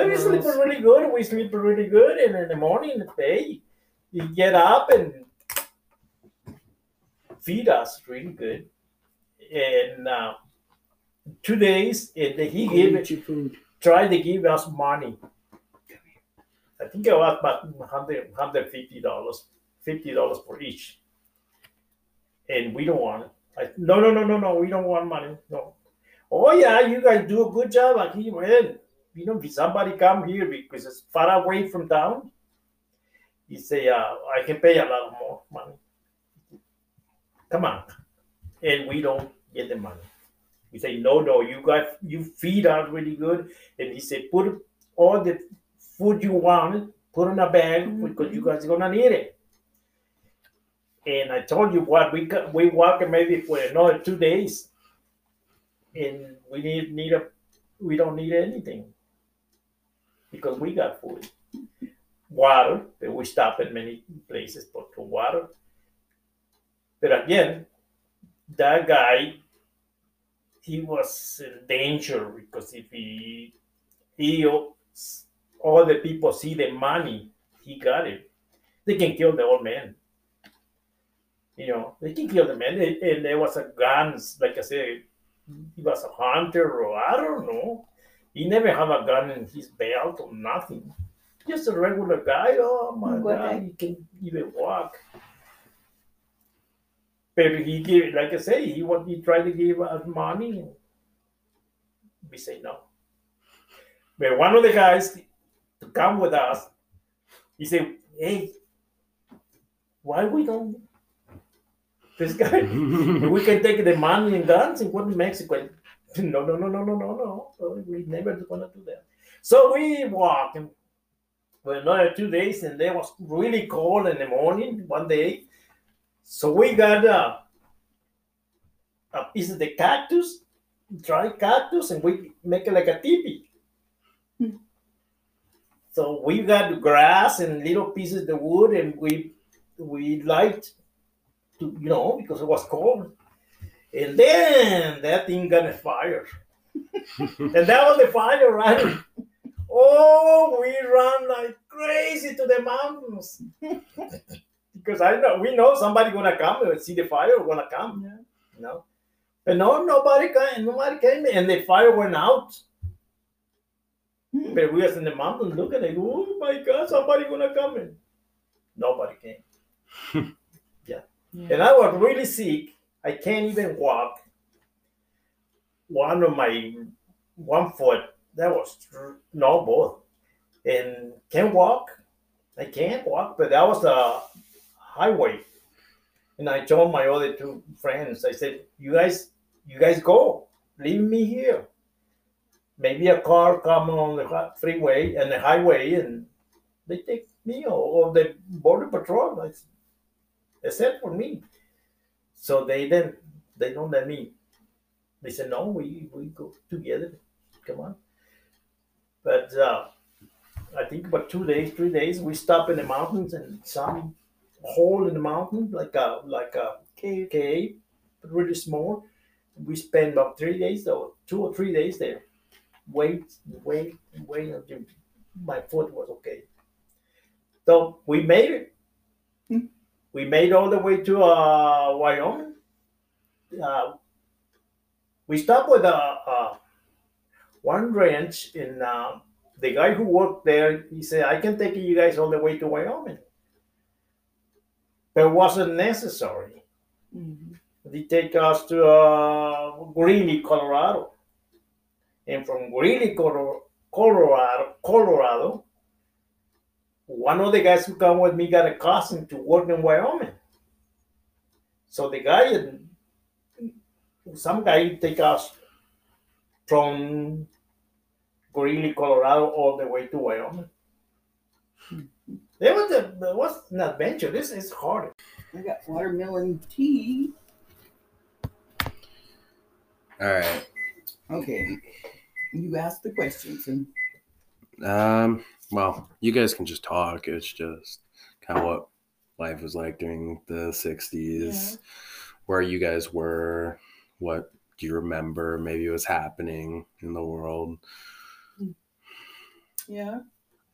But we sleep really good. We sleep really good, and in the morning, hey, you get up and feed us really good. And uh, two days, and he gave food. tried to give us money. I think it was about 100 150 dollars, fifty dollars for each. And we don't want it. I, no, no, no, no, no. We don't want money. No. Oh yeah, you guys do a good job. I keep well, you know, if somebody come here because it's far away from town, he say, uh, I can pay a lot more money. Come on, and we don't get the money. We say, no, no, you got you feed out really good. And he said, put all the food you want, put in a bag because you guys are gonna need it. And I told you what we we walk maybe for another two days, and we need need a we don't need anything because we got food, water. But we stop at many places for, for water. But again, that guy he was in danger because if he he all the people see the money he got it they can kill the old man you know they can kill the man and, and there was a guns like i said he was a hunter or i don't know he never have a gun in his belt or nothing just a regular guy oh my Good god guy. he can even walk but he give, like I say, he want he tried to give us money, we say no. But one of the guys to come with us, he said, "Hey, why we don't this guy? we can take the money and guns and go to Mexico." No, no, no, no, no, no, no. Uh, We never gonna do that. So we walk and for another two days, and it was really cold in the morning one day. So we got uh, a piece of the cactus, dry cactus, and we make it like a teepee. Hmm. So we got grass and little pieces of wood, and we we light to you know because it was cold. And then that thing got a fire, and that was the fire, right? Oh, we ran like crazy to the mountains because I know we know somebody gonna come and see the fire gonna come. Yeah. You know, but no, nobody came. Nobody came, and the fire went out. But we was in the mountains looking like, oh my God, somebody gonna come in. Nobody came, Yeah. and I was really sick. I can't even walk. One of my one foot that was no both, and can't walk. I can't walk, but that was the highway. And I told my other two friends, I said, "You guys, you guys go, leave me here. Maybe a car come on the freeway and the highway, and they take me or, the border patrol. I s- except for me. So they then they don't let me. They said, "No, we we go together. Come on." But uh, I think about two days, three days, we stop in the mountains and some hole in the mountain, like a like a cave, cave, but really small. We spent about three days, or two or three days there. Wait, wait, wait until my foot was okay. So we made it. Hmm. We made all the way to uh, Wyoming. Uh, we stopped with uh, uh, one ranch and uh, the guy who worked there, he said, I can take you guys all the way to Wyoming. But it wasn't necessary. Mhm. They take us to uh, Greeley, Colorado. And from Greeley, Colo- Colorado, Colorado, one of the guys who come with me got a cousin to work in Wyoming. So the guy, some guy take us from Greeley, Colorado, all the way to Wyoming. It was a, it was an adventure. This is hard. I got watermelon tea. All right. Okay. You asked the questions and Um. Well, you guys can just talk. It's just kind of what life was like during the '60s, where you guys were. What do you remember? Maybe was happening in the world. Hmm. Yeah.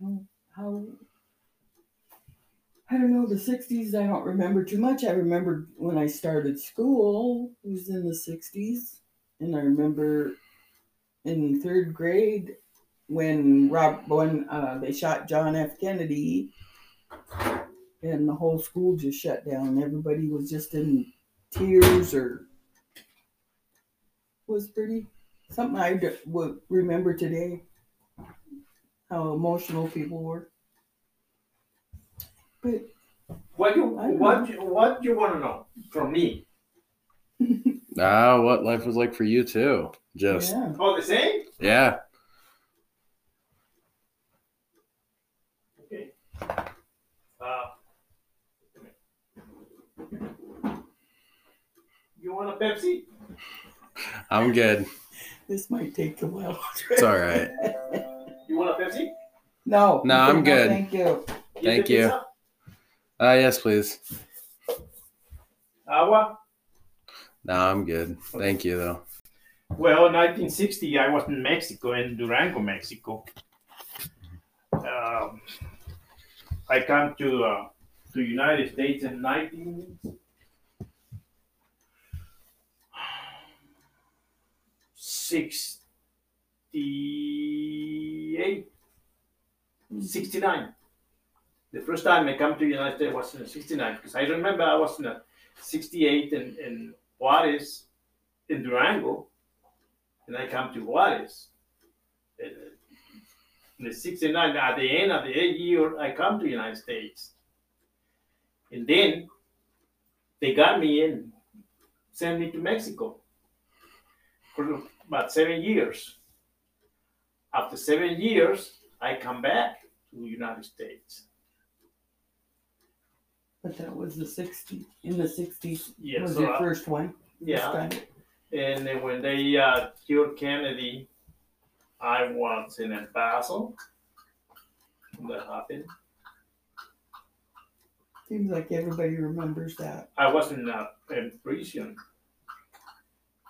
How, how I don't know, the 60s, I don't remember too much. I remember when I started school, it was in the 60s. And I remember in third grade when Rob when uh, they shot John F. Kennedy and the whole school just shut down. Everybody was just in tears or was pretty something I d- would remember today. How emotional people were. But What you I don't what you, what you want to know from me? Ah, what life was like for you too. Just yeah, Oh, the same. yeah. Uh, you want a Pepsi? I'm good. this might take a while. It's all right. You want a Pepsi? No, No, I'm good. Thank you. Get Thank you. pizza? Uh yes, please. Agua? No, I'm good. Thank you though. Well, in 1960, I was in Mexico, in Durango, Mexico. Um, I come to uh, to United States in 19. 68, 69. The first time I come to United States was in 69 because I remember I was in uh, 68 in, in Juarez, in Durango, and I come to Juarez. Uh, In the 69, at the end of the eight year, I come to the United States. And then they got me in, sent me to Mexico for about seven years. After seven years, I come back to the United States. But that was the 60s. In the 60s Yeah, was so your I- first one. yeah. And then when they uh, killed Kennedy, I was in a when That happened. Seems like everybody remembers that. I was in, a, in prison.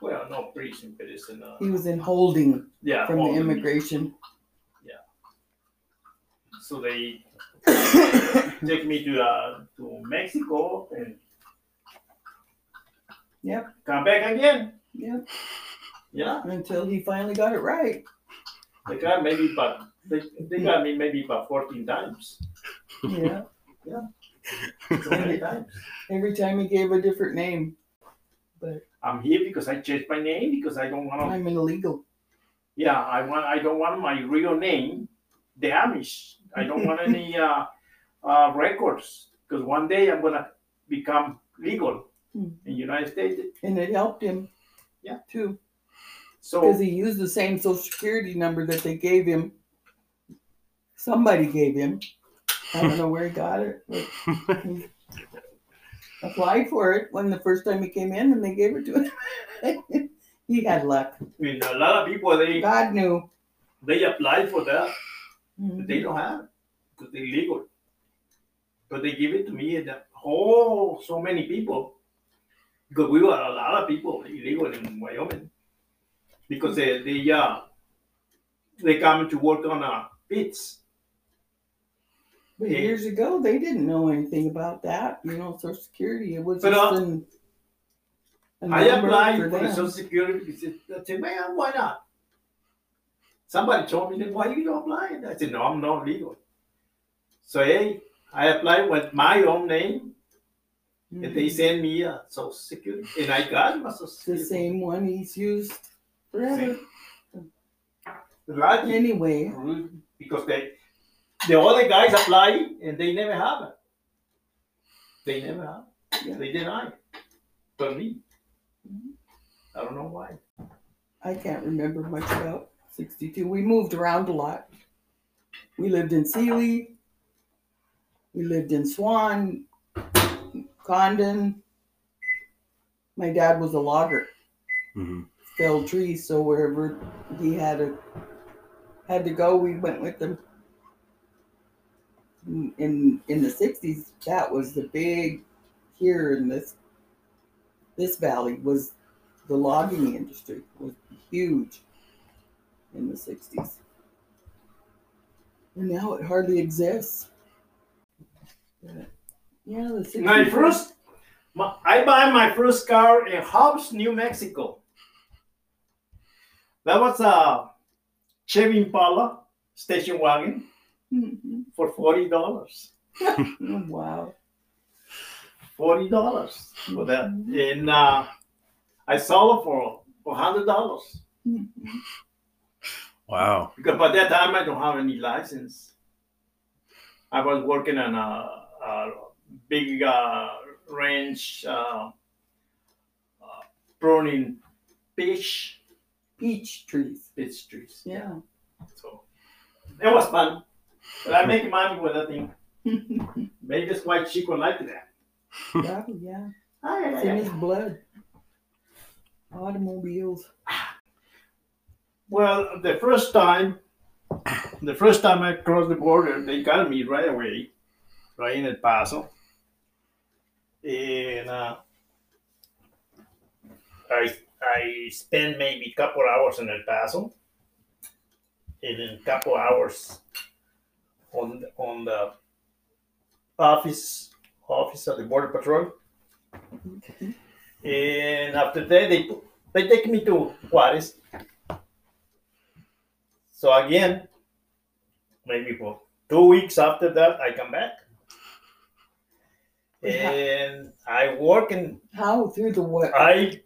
Well, not prison, but it's in uh, He was in holding yeah. from all the the- Yeah. So they take me to uh, to Mexico and Yep. come back again. Yep. Yeah, Until he finally got it right. They got maybe about they, they got me maybe about fourteen times. Yeah. So many times. Every time he gave a different name. But I'm here because I changed my name because I don't want to I'm illegal. Yeah, I want. I don't want my real name damaged. I don't want any uh, uh, records because one day I'm gonna become legal Hmm. in United States. And it helped him. Yeah. Too. So Because he used the same social security number that they gave him. Somebody gave him. I don't know where he got it, but he applied for it when the first time he came in and they gave it to him. he had luck. I mean, a lot of people they God knew. they apply for that, but Mhm. they don't have it because they're legal. But they give it to me and that oh, so many people because we were a lot of people illegal in Wyoming because they they uh they come to work on uh, pits. But Yeah. years ago, they didn't know anything about that. You know, Social Security. It was But, just uh, an, I applied for for the. Social Security because I said, man, why not? Somebody told me, why you don't apply? I said, no, I'm not legal. So, hey, I applied with my own name, and they Mhm. sent me a Social Security, and I got my Social security. the same one he's used forever. Lucky, Anyway, because they, the other guys apply, and they never have it. They never have it. Yeah. They deny it. But me, I don't know why. I can't remember much about 62. We moved around a lot. We lived in Seeley. We lived in Swan, Condon. My dad was a logger, Mhm. Felled trees, so wherever he had a had to go, we went with him. In in the 60s, that was the big here in this this valley was the logging industry was huge in the 60s. And now it hardly exists. Yeah, the 60s. My first, my, I buy my first car in Hobbs, New Mexico. That was a Chevy Impala station wagon Mhm. for forty dollars. Wow. Forty dollars for that, and uh, I sold it for for hundred dollars Mhm. Wow. because by that time I don't have any license. I was working on a, a big uh, ranch uh, uh, pruning fish. Peach trees. Peach trees. Yeah. So it was fun. But I make money with that thing. Maybe that's why Chico liked that. yeah, yeah. It's in his blood. Automobiles. Well, the first time, the first time I crossed the border, they got me right away, right in El Paso, and uh, I I spend maybe a couple hours in El Paso, and then a couple hours on on the office office of the border patrol, and after that they they take me to Juarez. So again, maybe for two weeks after that, I come back. And I work in How through the what? I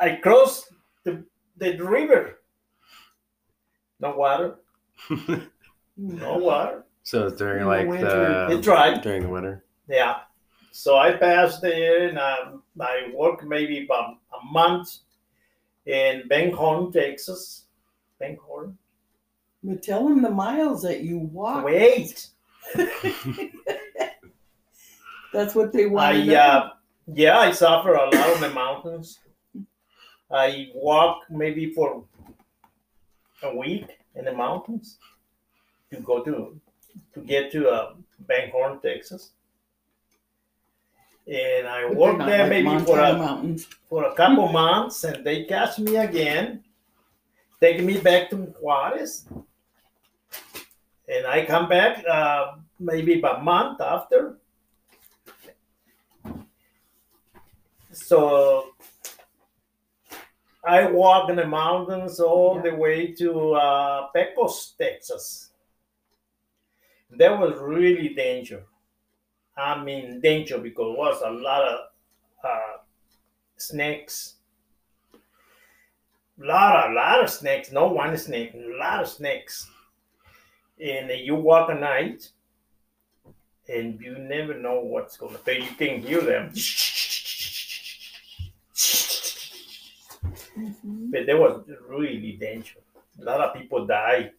I crossed the, the river. No water, no water. so it's during In like winter. the It's dry. during the winter. Yeah. So I passed there and um, I worked maybe about a month in Van Horn, Texas. Van Horn. But tell them the miles that you walk. Wait. That's what they want. I uh, yeah, I suffer a lot on the mountains. I walk maybe for a week in the mountains to go to to get to uh, Van Horn, Texas, and I work there maybe for a mountains. for a couple months, and they catch me again, take me back to Juarez, and I come back uh, maybe about a month after. So I walk in the mountains all the way to uh, Pecos, Texas. That was really danger. I mean, danger because it was a lot of uh, snakes. Lot, a lot of snakes. No one snake. A lot of snakes. And you walk at night, and you never know what's going to. You can hear them. Mhm. But there was really danger. A lot of people die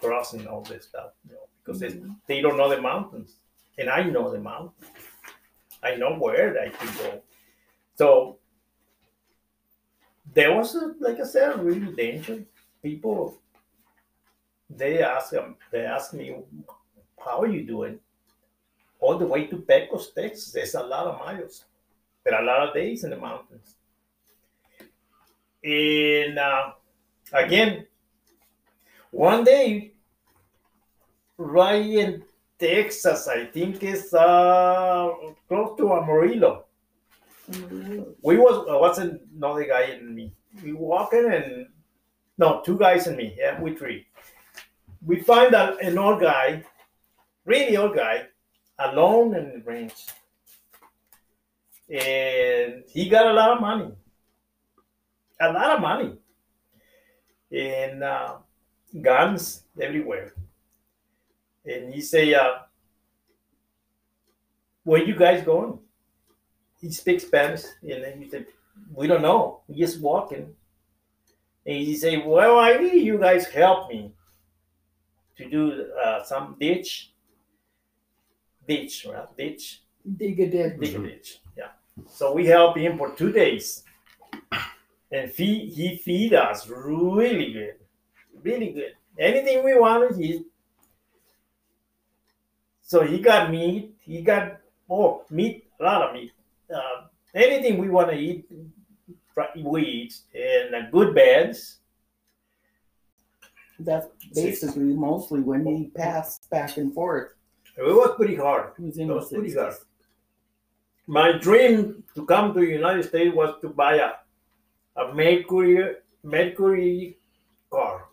crossing all this stuff, you know, because they, they don't know the mountains, and I know the mountains. I know where I can go. So there was, a, like I said, really danger. People, they ask them, they ask me, "How are you doing?" All the way to Pecos, Texas. There's a lot of miles, but a lot of days in the mountains. And uh, again, one day, right in Texas, I think it's uh, close to Amarillo. We was uh, what's another guy and me. We walking and no, two guys and me. Yeah, we three. We find a, an old guy, really old guy, alone in the range, and he got a lot of money a lot of money and uh, guns everywhere. And he say, uh, "Where you guys going?" He speaks Spanish, and then he said, "We don't know. We just walking." And he say, "Well, I need you guys help me to do uh, some ditch, ditch, right? Ditch, Dig a ditch. dig a ditch. Yeah. So we help him for two days and feed, he feed us really good, really good. Anything we wanted, he. So he got meat. He got oh meat, a lot of meat. Uh, anything we want to eat, we eat, and uh, good beds. That's basically mostly when he passed back and forth. It was pretty hard. He was That was pretty hard. My dream to come to the United States was to buy a, a Mercury Mercury car.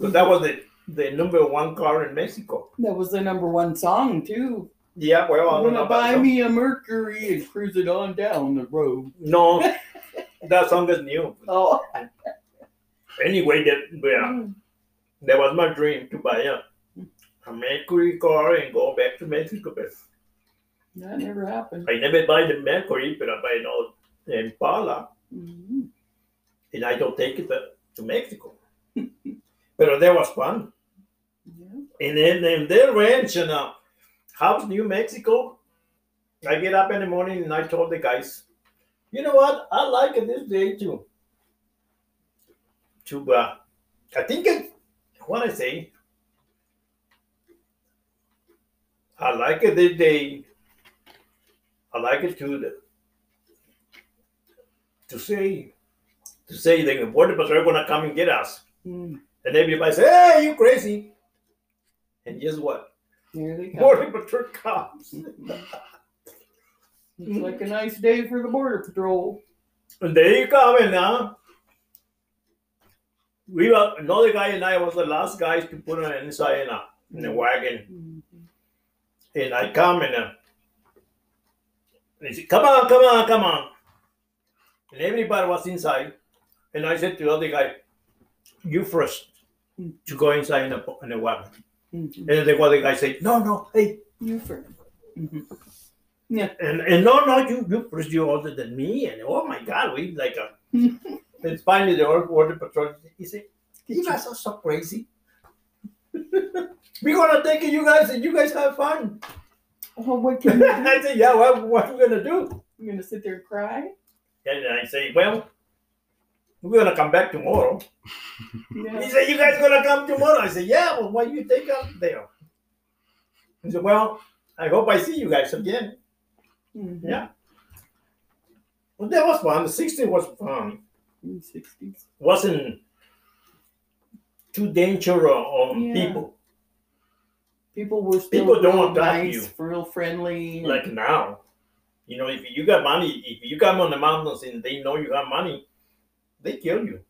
so that was the, the number one car in Mexico. That was the number one song too. Yeah, well, I I'm don't know gonna about buy me a Mercury and cruise it on down the road. No, that song is new. Oh, Anyway, that yeah, mm. that was my dream to buy a, a Mercury car and go back to Mexico. But that never happened. I never buy the Mercury, but I buy an Impala. Mhm. and I don't take it to, Mexico. but that was fun. Yeah. And then in their ranch in uh, House, New Mexico, I get up in the morning and I told the guys, you know what? I like it this day too. To uh, I think it, what I say, I like it this day. I like it to the, to say to say the border patrol are gonna come and get us. Mm. And everybody say, Hey, you crazy. And guess what? There they come. Border patrol comes. it's like a nice day for the border patrol. And there you come and now. We were another guy and I was the last guys to put on inside in a in the wagon. Mhm. And I come and uh, he said, Come on, come on, come on. And everybody was inside. And I said to the other guy, You first to go inside in the, in the wagon. Mhm. And then the other guy said, No, no, hey, You first. Mhm. And and no, no, you you first you older than me, and oh my God, we like a. and finally, the old border patrol. He said, "You guys are so crazy. We're gonna take you guys, and you guys have fun." Well, what can you do? I said, "Yeah, what what we gonna do?" You're gonna sit there and cry? And I say, "Well, we're gonna come back tomorrow." Yeah. He said, "You guys gonna come tomorrow?" I said, "Yeah." Well, why you take us there? He said, "Well, I hope I see you guys again." Mhm. Yeah. Well, that was fun. The 60 was fun. In the 60s. wasn't too dangerous on Yeah. people People were still People don't attack nice, you. real friendly. like now. You know, if you got money, if you come on the mountains and they know you have money, they kill you.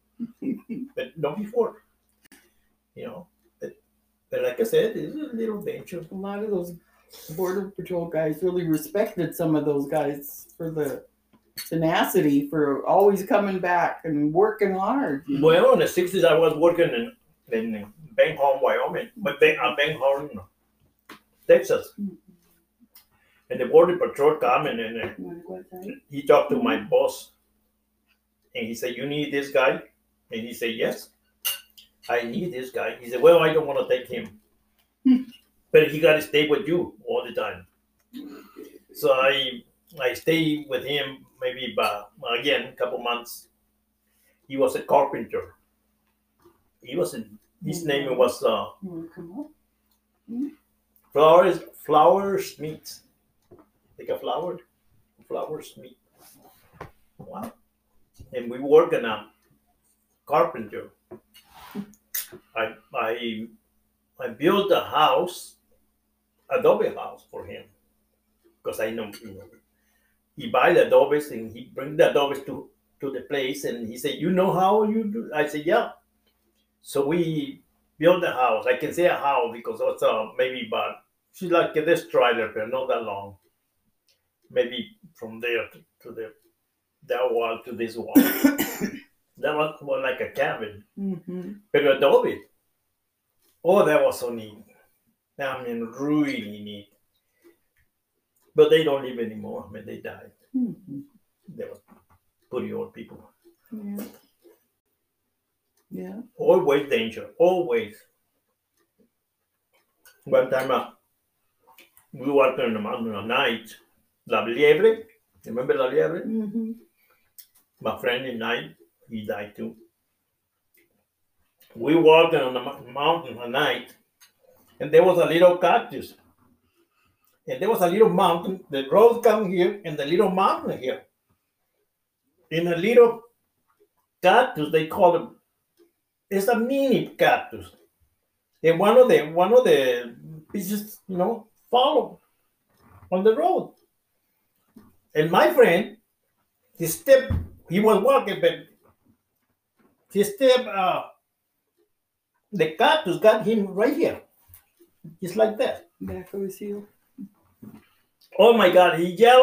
but not before. You know, but, but like I said, it's a little dangerous. a lot of those border patrol guys really respected some of those guys for the tenacity for always coming back and working hard. Well, in the 60s, I was working in, in Benghorn, Wyoming, but ben, uh, Texas. And the border patrol come and, and You wanna go outside? he talked to my mm-hmm. boss and he said, You need this guy? And he said, Yes, I need this guy. He said, Well, I don't want to take him. Hmm. but he got to stay with you all the time. So I I stayed with him maybe about, again, a couple months. He was a carpenter. He was, a, his mm-hmm. name was uh, wanna? Mm-hmm. Flowers, Flower Smith. Like a flower, flowers Smith. Wow. And we work in a carpenter. I I I built a house, adobe house for him. Because I know, he buy the adobes and he bring the adobes to, to the place and he said, You know how you do? I said, Yeah. So we built the house. I can say a house because it's uh, maybe about she's like this trailer, but not that long. Maybe from there to, to the that wall to this wall. that was more like a cabin, Mm-hmm. but adobe. Oh, that was so neat. I mean, really neat. But they don't live anymore. I mean, they died. Mm-hmm. They were pretty old people. Yeah. Yeah. Always danger. Always. One time uh, we walked in the mountain at night. La Liebre. Remember La Liebre? Mm-hmm. My friend and I, he died too. We walked on the mountain at night, and there was a little cactus. And there was a little mountain. The road come here, and the little mountain here. In a little cactus, they call it it's a mini cactus. And one of the one of the pieces, you know, follow on the road. And my friend, he stepped, he was walking, but he stepped uh the cactus got him right here. Just like that. Back of his heel. Oh my god, he yelled,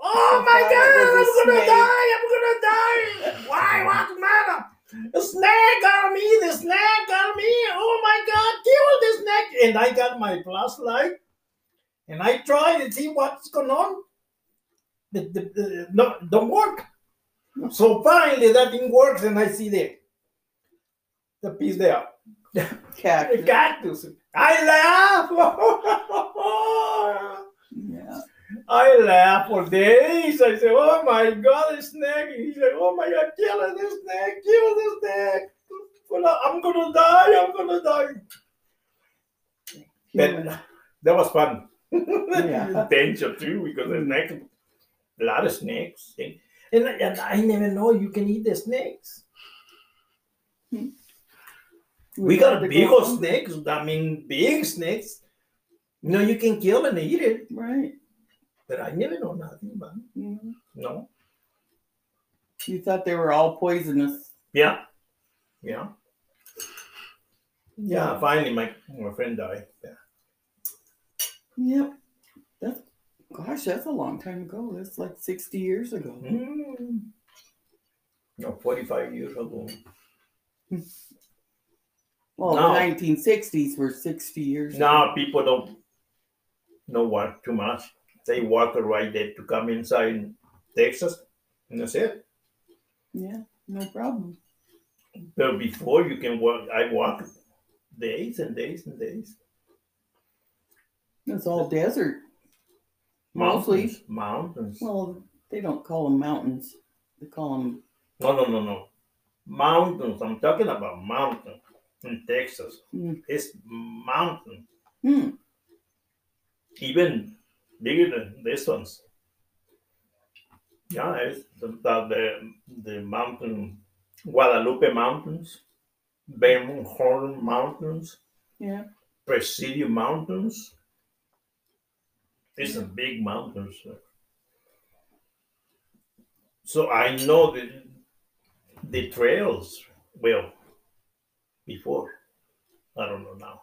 Oh my I thought it god, I'm gonna die, I'm gonna die. Why? What's the matter? The snake got me, the snake got me. Oh my god, kill the snake. And I got my flashlight and I try to see what's going on. The, the, the, no, don't work. So finally that thing works and I see the, the piece there. The Cactus. cactus. I laugh. Yeah. I laughed for days. I say, "Oh my God, the snake!" He said, "Oh my God, kill the snake! Kill the snake! I'm gonna die! I'm gonna die!" But that was fun. Yeah. Danger too, because the snake, a lot of snakes, and, and, and I never know you can eat the snakes. We got big go old snakes. I mean, big snakes. You know, you can kill and eat it, Right. but I never know nothing about it. Mhm. No. You thought they were all poisonous. Yeah. Yeah. Yeah, finally my, my friend died. Yeah. Yep. That's gosh, that's a long time ago. That's like sixty years ago. Mm. No, 45 years ago. Well, No. the nineteen sixties were sixty years ago. Now people don't know what too much. They walk right there to come inside in Texas, and that's it. Yeah, no problem. But before you can walk, I walk days and days and days. It's all desert. Mostly. Mountains. Mountains. Well, they don't call them mountains. They call them No, no, no, no. Mountains. I'm talking about mountains in Texas. Mm. It's mountain. hmm, even bigger than this ones. Yeah, it's the, the, the mountain, Guadalupe Mountains, Horn Mountains, yeah. Presidio Mountains. It's a big mountains. So I know the, the trails well before. I don't know now.